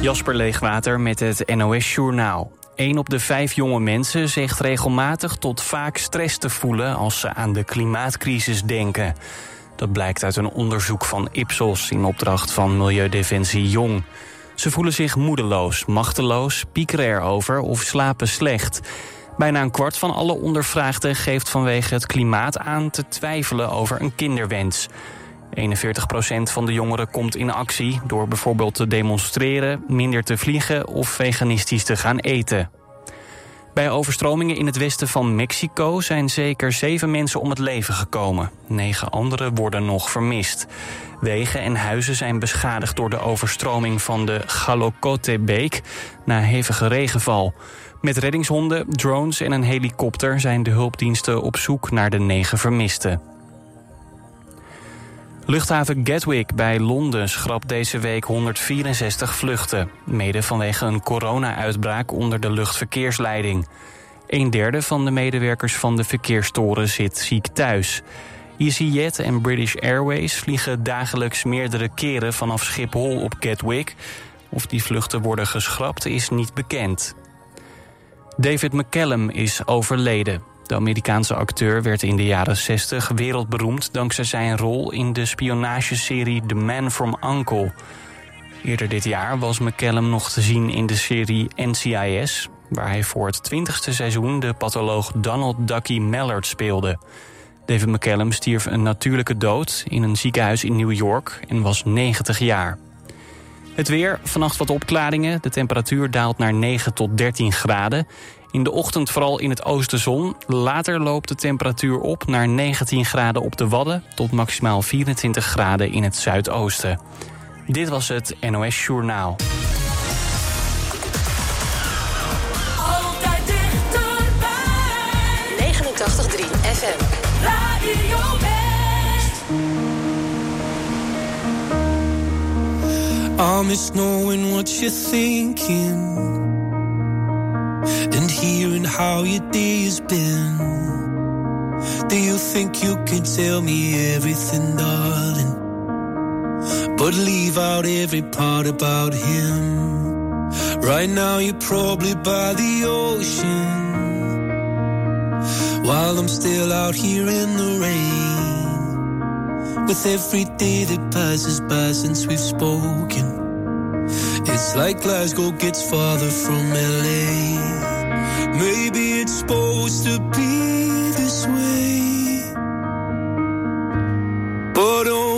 Jasper Leegwater met het NOS Journaal. Een op de vijf jonge mensen zegt regelmatig tot vaak stress te voelen als ze aan de klimaatcrisis denken. Dat blijkt uit een onderzoek van Ipsos in opdracht van Milieudefensie Jong. Ze voelen zich moedeloos, machteloos, piekeren erover of slapen slecht. Bijna een kwart van alle ondervraagden geeft vanwege het klimaat aan te twijfelen over een kinderwens. 41% van de jongeren komt in actie door bijvoorbeeld te demonstreren, minder te vliegen of veganistisch te gaan eten. Bij overstromingen in het westen van Mexico zijn zeker zeven mensen om het leven gekomen. Negen anderen worden nog vermist. Wegen en huizen zijn beschadigd door de overstroming van de Jalocote-beek na hevige regenval. Met reddingshonden, drones en een helikopter zijn de hulpdiensten op zoek naar de negen vermisten. Luchthaven Gatwick bij Londen schrapt deze week 164 vluchten. Mede vanwege een corona-uitbraak onder de luchtverkeersleiding. Een derde van de medewerkers van de verkeerstoren zit ziek thuis. EasyJet en British Airways vliegen dagelijks meerdere keren vanaf Schiphol op Gatwick. Of die vluchten worden geschrapt is niet bekend. David McCallum is overleden. De Amerikaanse acteur werd in de jaren 60 wereldberoemd dankzij zijn rol in de spionageserie The Man from Uncle. Eerder dit jaar was McCallum nog te zien in de serie NCIS, waar hij voor het twintigste seizoen de patholoog Donald Ducky Mallard speelde. David McCallum stierf een natuurlijke dood in een ziekenhuis in New York en was 90 jaar. Het weer, vannacht wat opklaringen. De temperatuur daalt naar 9 tot 13 graden. In de ochtend vooral in het oosten zon. Later loopt de temperatuur op naar 19 graden op de Wadden... tot maximaal 24 graden in het zuidoosten. Dit was het NOS Journaal. Altijd dichterbij. 89.3 FM. Radio West. I miss knowing what you're thinking and hearing how your day has been. Do you think you can tell me everything, darling? But leave out every part about him. Right now, you're probably by the ocean. While I'm still out here in the rain. With every day that passes by since we've spoken. It's like Glasgow gets farther from LA. Maybe it's supposed to be this way. But oh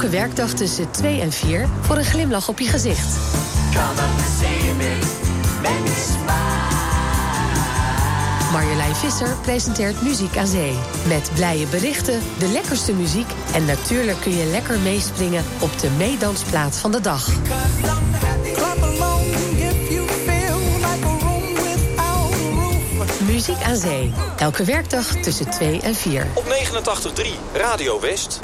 Elke werkdag tussen 2 en 4 voor een glimlach op je gezicht. Marjolein Visser presenteert Muziek aan Zee. Met blije berichten, de lekkerste muziek... en natuurlijk kun je lekker meespringen op de meedansplaat van de dag. Clap along if you feel like a room without a roof. Muziek aan Zee. Elke werkdag tussen 2 en 4. Op 89.3 Radio West.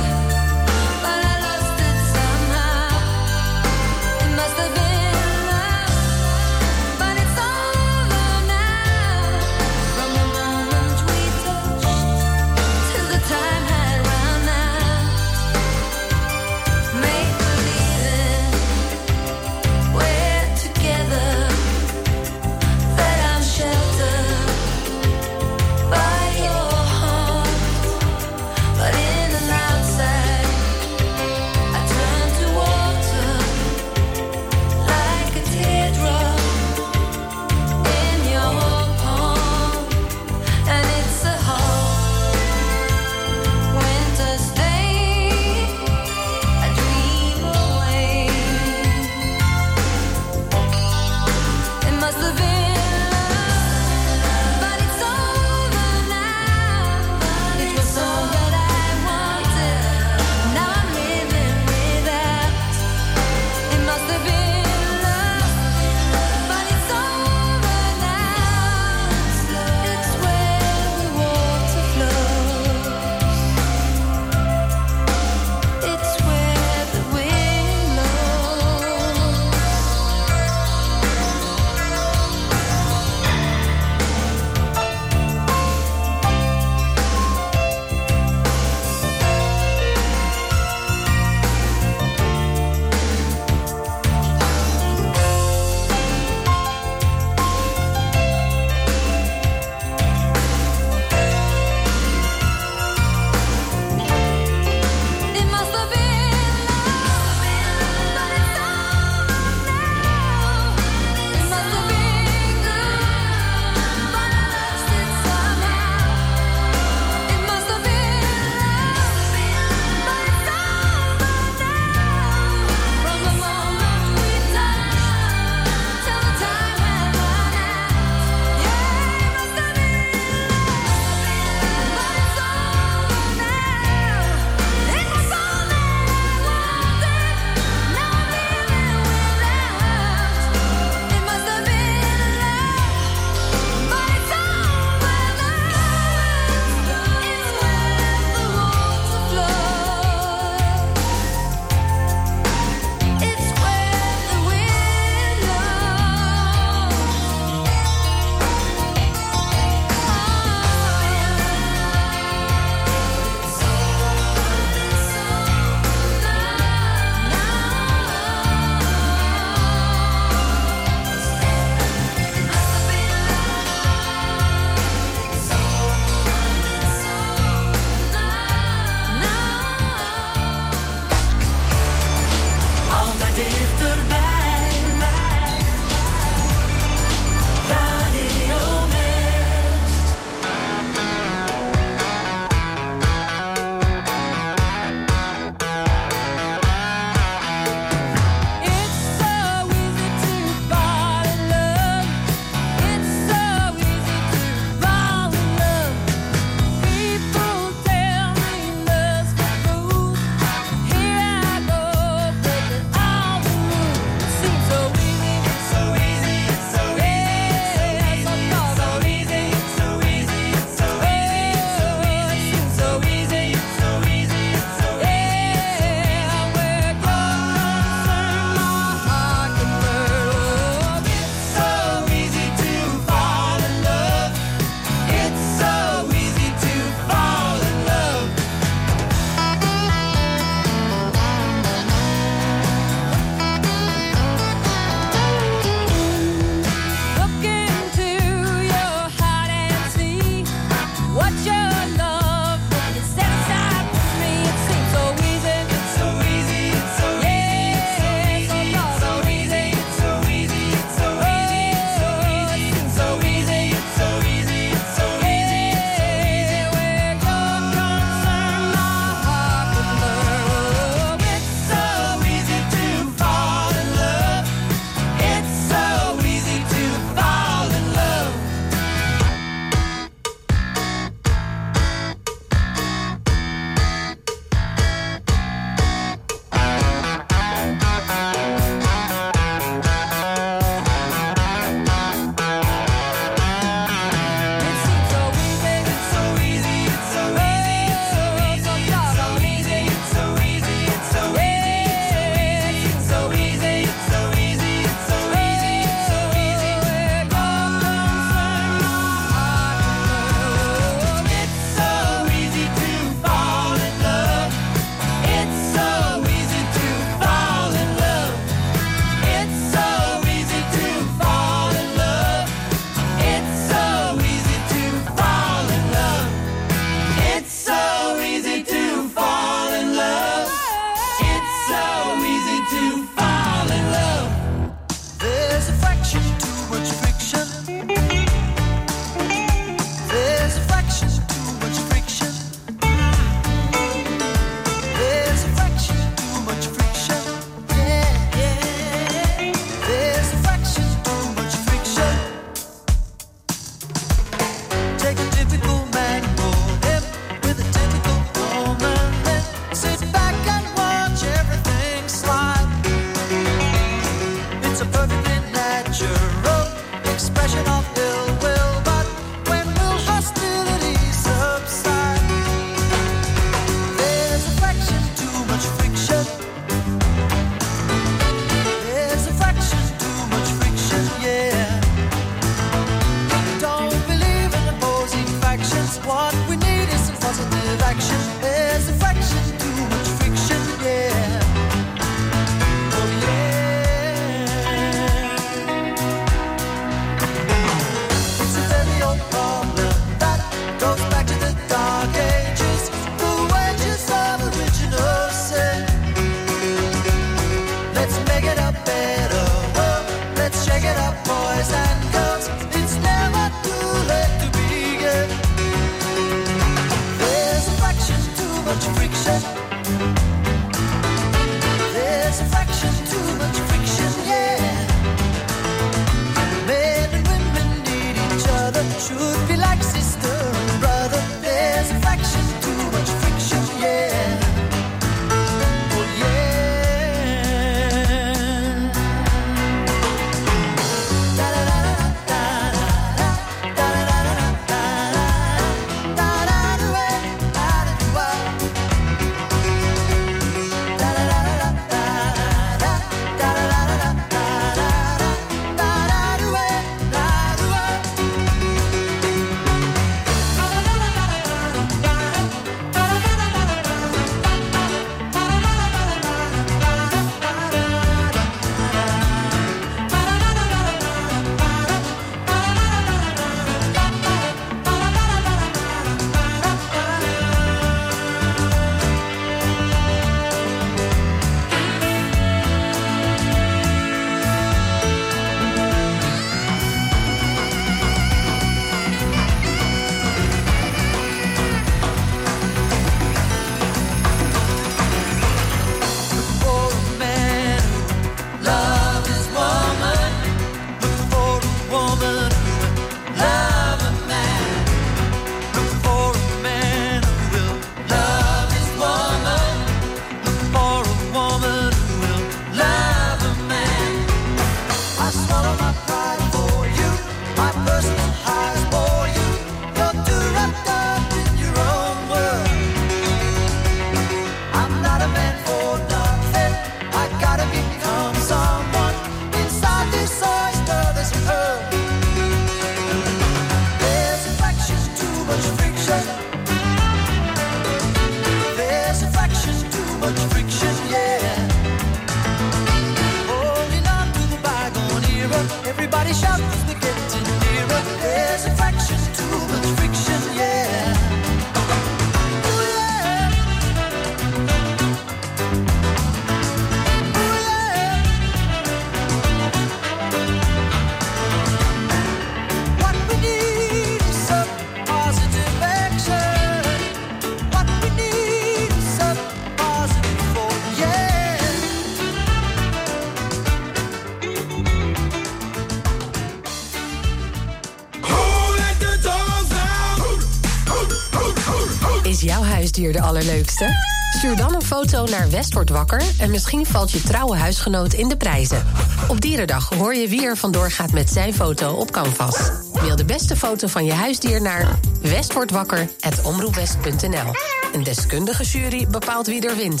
foto naar West wordt wakker en misschien valt je trouwe huisgenoot in de prijzen. Op Dierendag hoor je wie er vandoor gaat met zijn foto op Canvas. Mail de beste foto van je huisdier naar westwordwakker.omroepwest.nl. Een deskundige jury bepaalt wie er wint.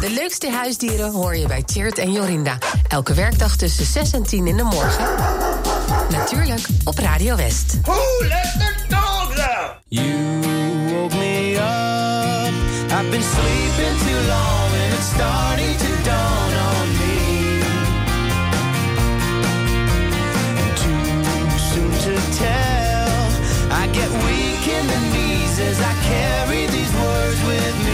De leukste huisdieren hoor je bij Tjeerd en Jorinda. Elke werkdag tussen 6 en 10 in de morgen. Natuurlijk op Radio West. Hoe sleeping too long and it's starting to dawn on me. And too soon to tell, I get weak in the knees as I carry these words with me.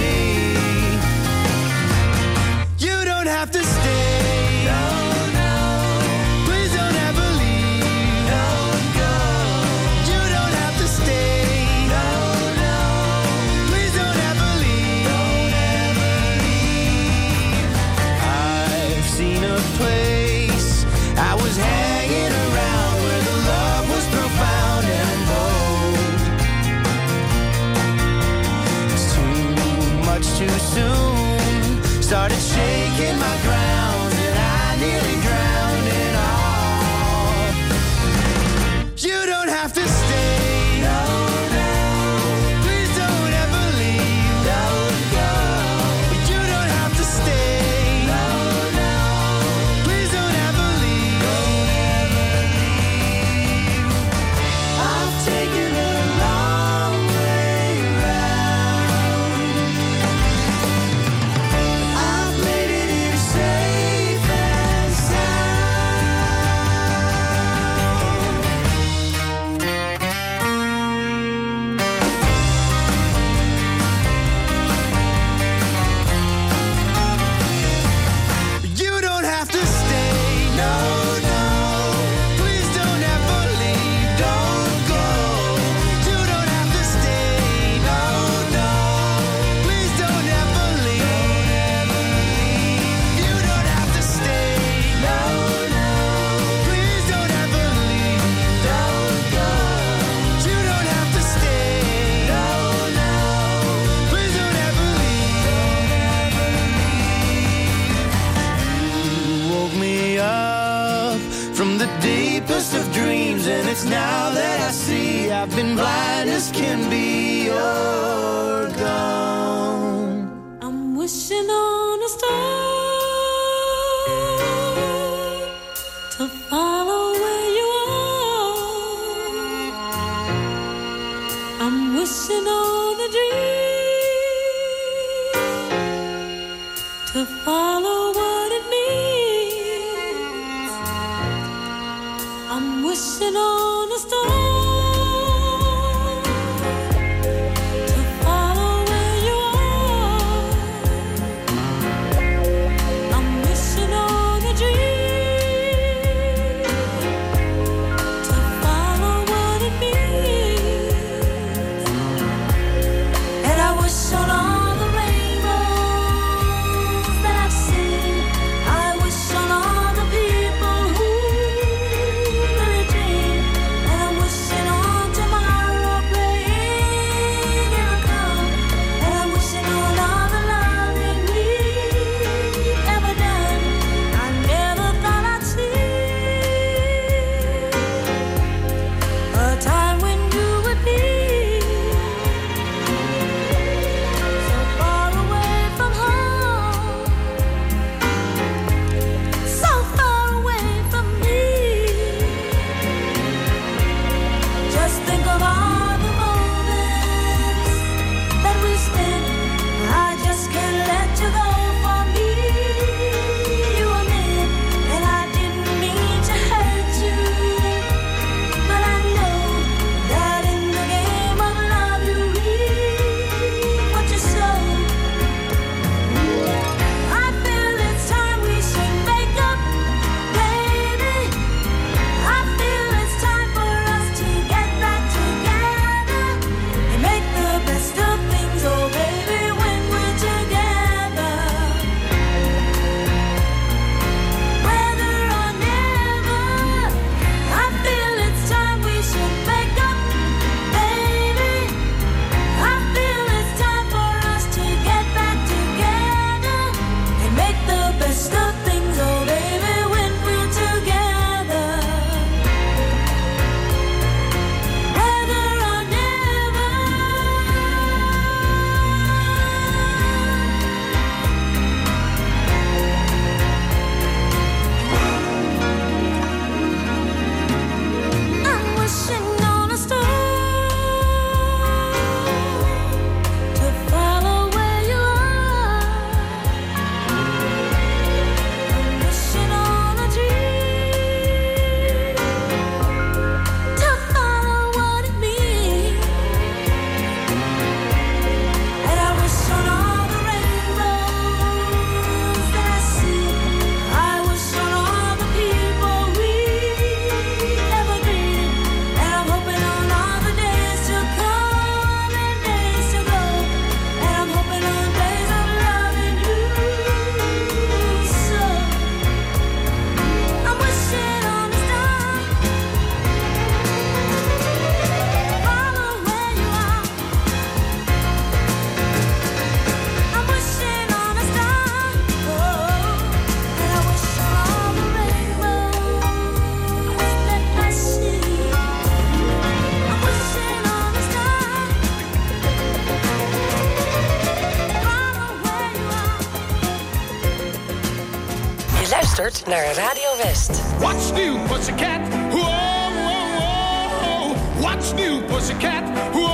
Naar Radio West. What's new, pussycat? Whoa, whoa, whoa. What's new, pussycat? Whoa,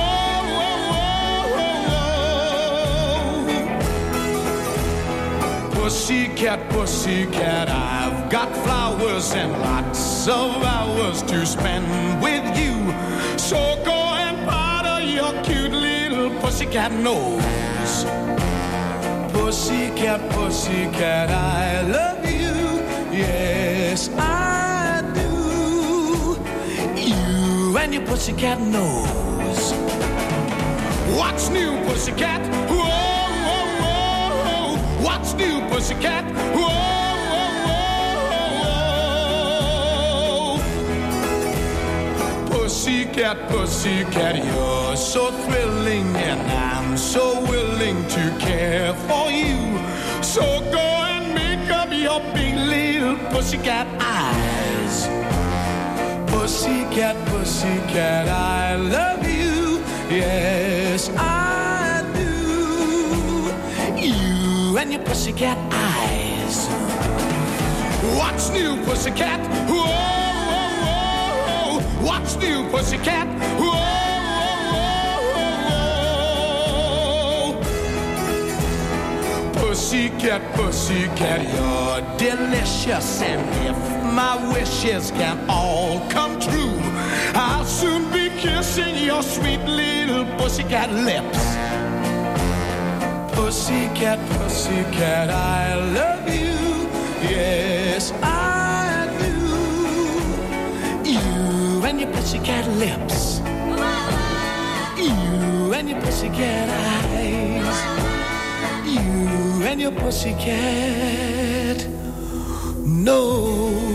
whoa, whoa, whoa. Pussycat, pussycat, I've got flowers and lots of hours to spend with you. So go and powder your cute little pussycat nose. Pussycat, pussycat, I love. Yes, I do. You and your pussycat nose. What's new, pussycat? Whoa, whoa, whoa. What's new, pussycat? Whoa. Pussycat, pussycat, you're so thrilling, and I'm so willing to care for you. So go and make up your big little pussycat eyes. Pussycat, pussycat, I love you. Yes, I do. You and your pussycat eyes. What's new, pussycat? Whoa, whoa, whoa. What's new, pussycat? Whoa, Pussycat, pussycat, you're delicious. And if my wishes can all come true, I'll soon be kissing your sweet little pussycat lips. Pussycat, pussycat, I love you. Yes, I do. You and your pussycat lips. You and your pussycat eyes. And your pussycat nose.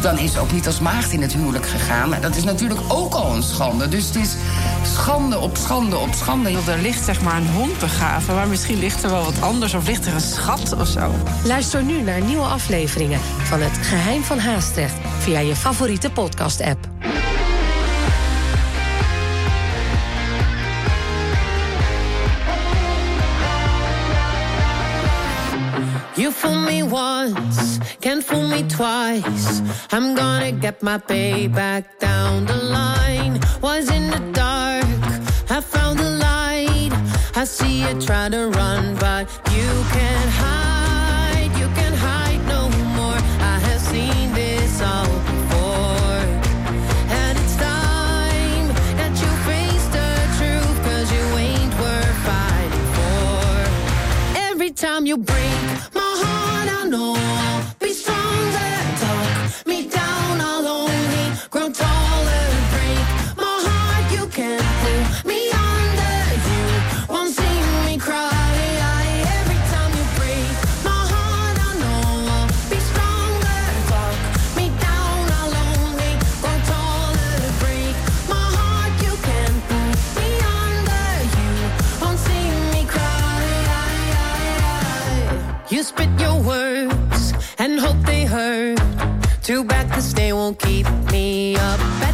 dan is ze ook niet als maagd in het huwelijk gegaan. Maar dat is natuurlijk ook al een schande. Dus het is schande op schande op schande. Er ligt zeg maar een hond begraven, maar misschien ligt er wel wat anders of ligt er een schat of zo. Luister nu naar nieuwe afleveringen van Het Geheim van Haastrecht via je favoriete podcast-app. Once, can't fool me twice. I'm gonna get my payback down the line. Was in the dark, I found the light. I see you try to run, but you can't hide. You can't hide no more. I have seen this all before. And it's time that you face know won't keep me up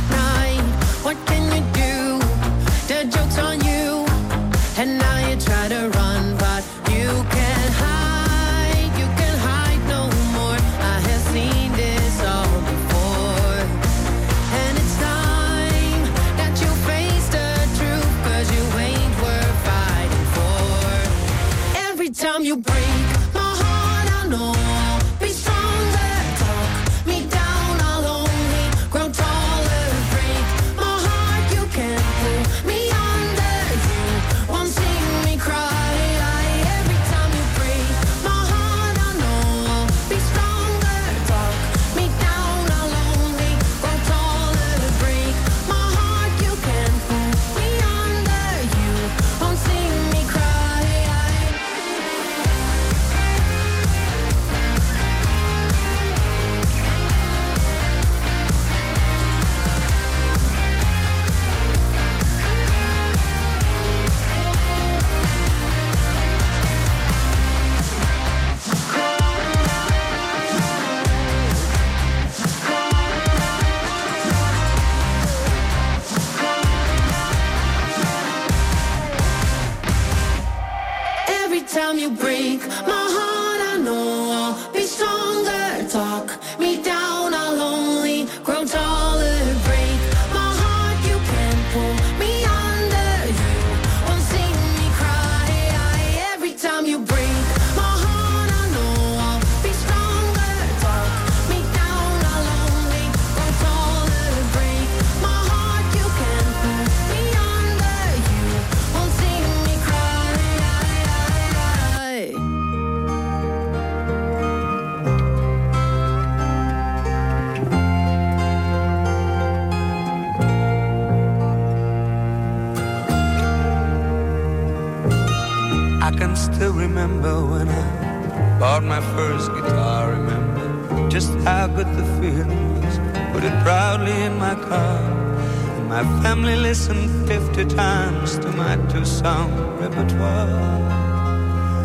my two-song repertoire.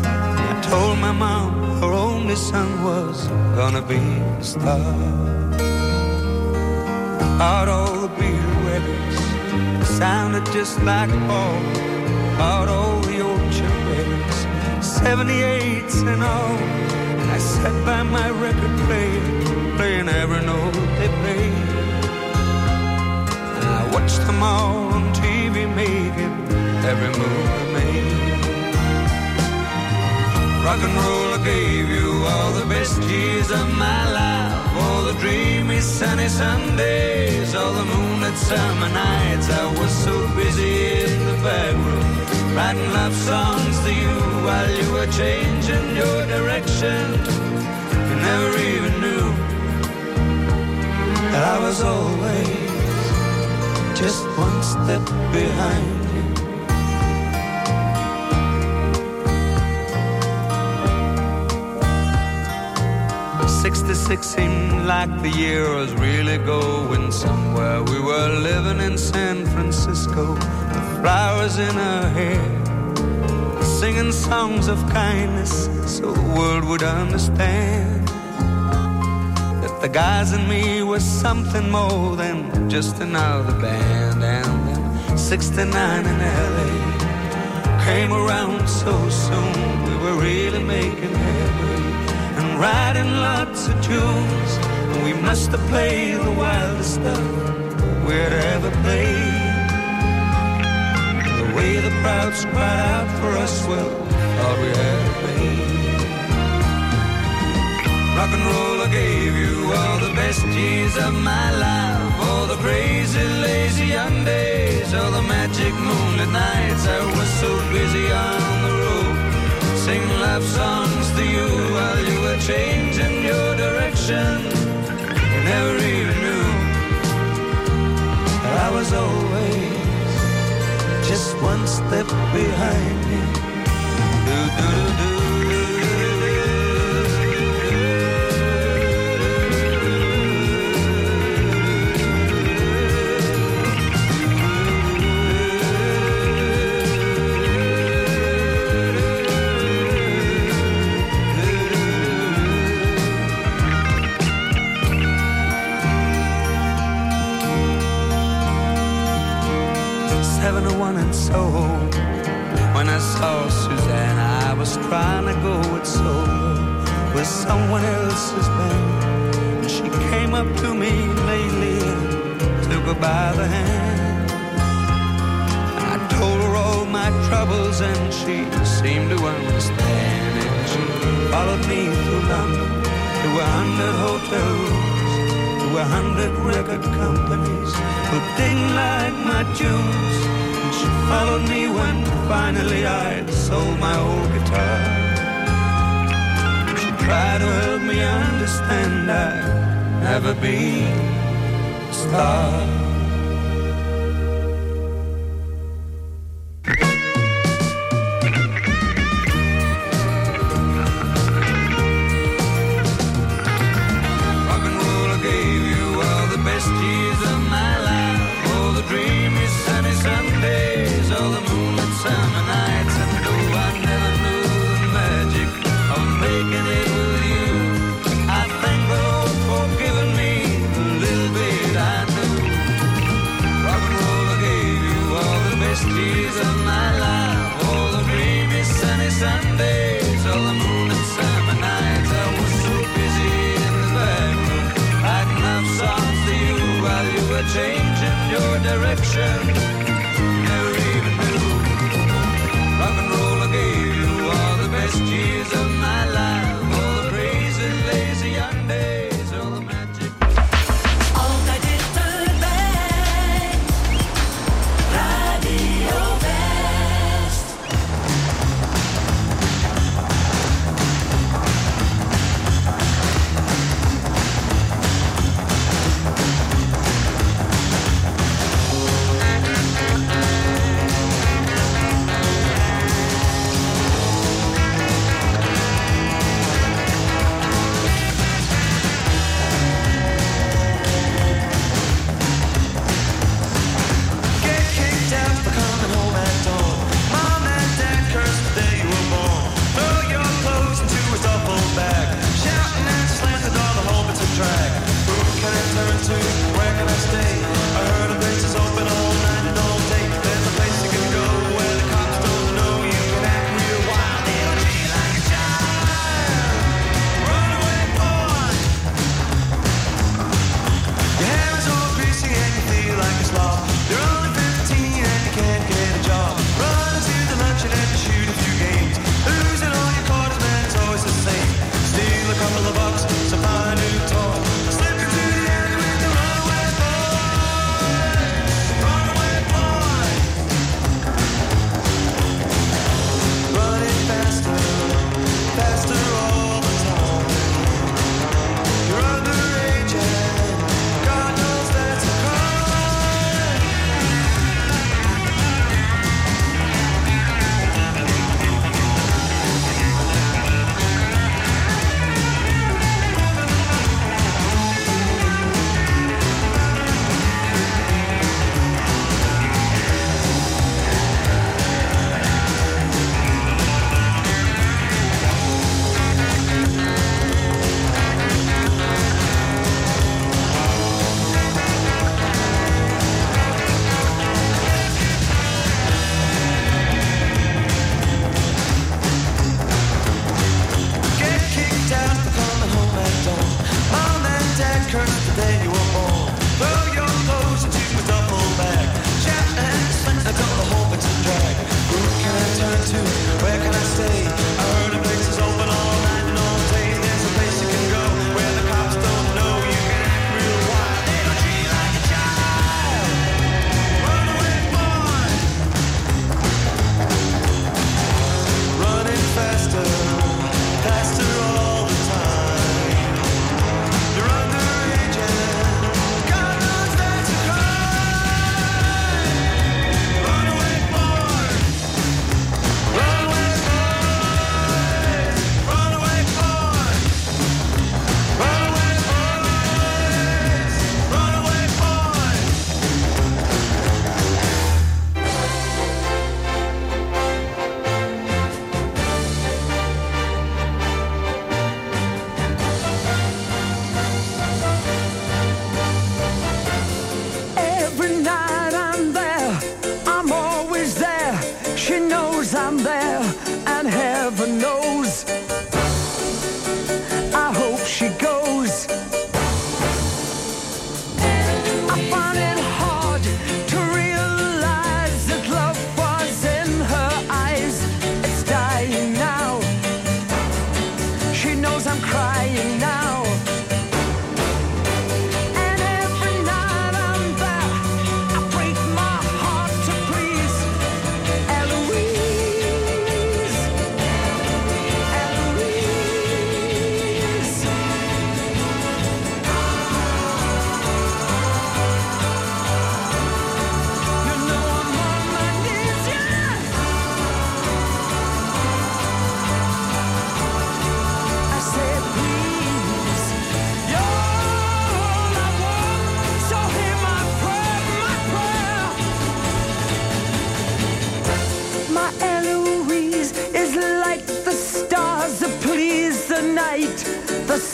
I told my mom her only son was gonna be a star. All Beatle weddings sounded just like Paul. Out all the old charades, 78s and all. I sat by my record player, playing every note they played. And I watched them all on TV making every move they made. Rock and roll, I gave you all the best years of my life. all the dreamy sunny Sundays, all the moonlit summer nights. I was so busy in the back room, writing love songs to you while you were changing your direction. You never even knew that I was always just one step behind you. Sixty-six seemed like the year was really going somewhere. We were living in San Francisco, the flowers in her hair, singing songs of kindness so the world would understand that the guys and me was something more than just another band. And then 69 in LA came around so soon, we were really making headway writing lots of tunes. And we must have played the wildest stuff we'd ever played. The way the crowds cried out for us, well, thought we had it made. Rock and roll, I gave you all the best years of my life. All the crazy, lazy young days, all the magic moonlit nights. I was so busy on the road, singing love songs to you while you were changing your direction. You never even knew I was always just one step behind you. Do, do, do, do. And Soho. When I saw Suzanne, I was trying to go it solo with someone else's band. And she came up to me lately took her by the hand. I told her all my troubles and she seemed to understand. And she followed me through London to a hundred hotels a hundred record companies who didn't like my tunes. She followed me when finally I sold my old guitar. She tried to help me understand I'd never be a star.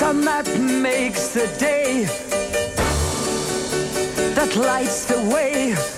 sun that makes the day, that lights the way.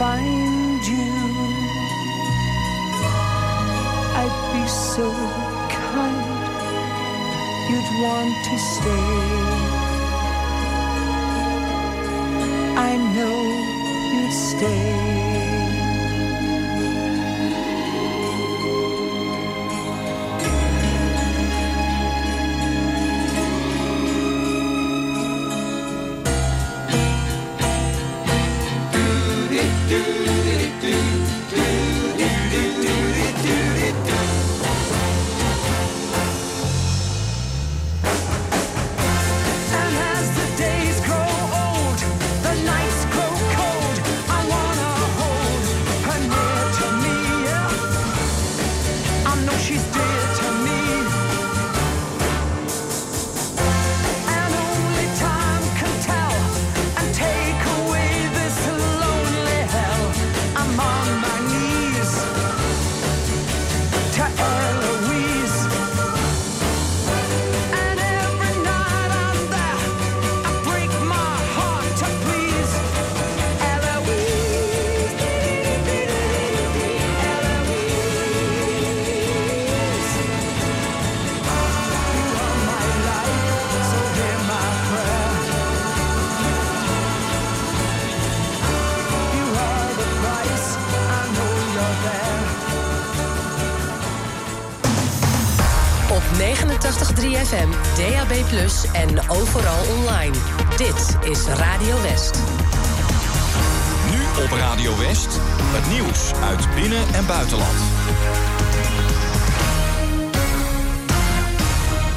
find you, I'd be so kind, you'd want to stay. I know you'd stay. is Radio West. Nu op Radio West, het nieuws uit binnen- en buitenland.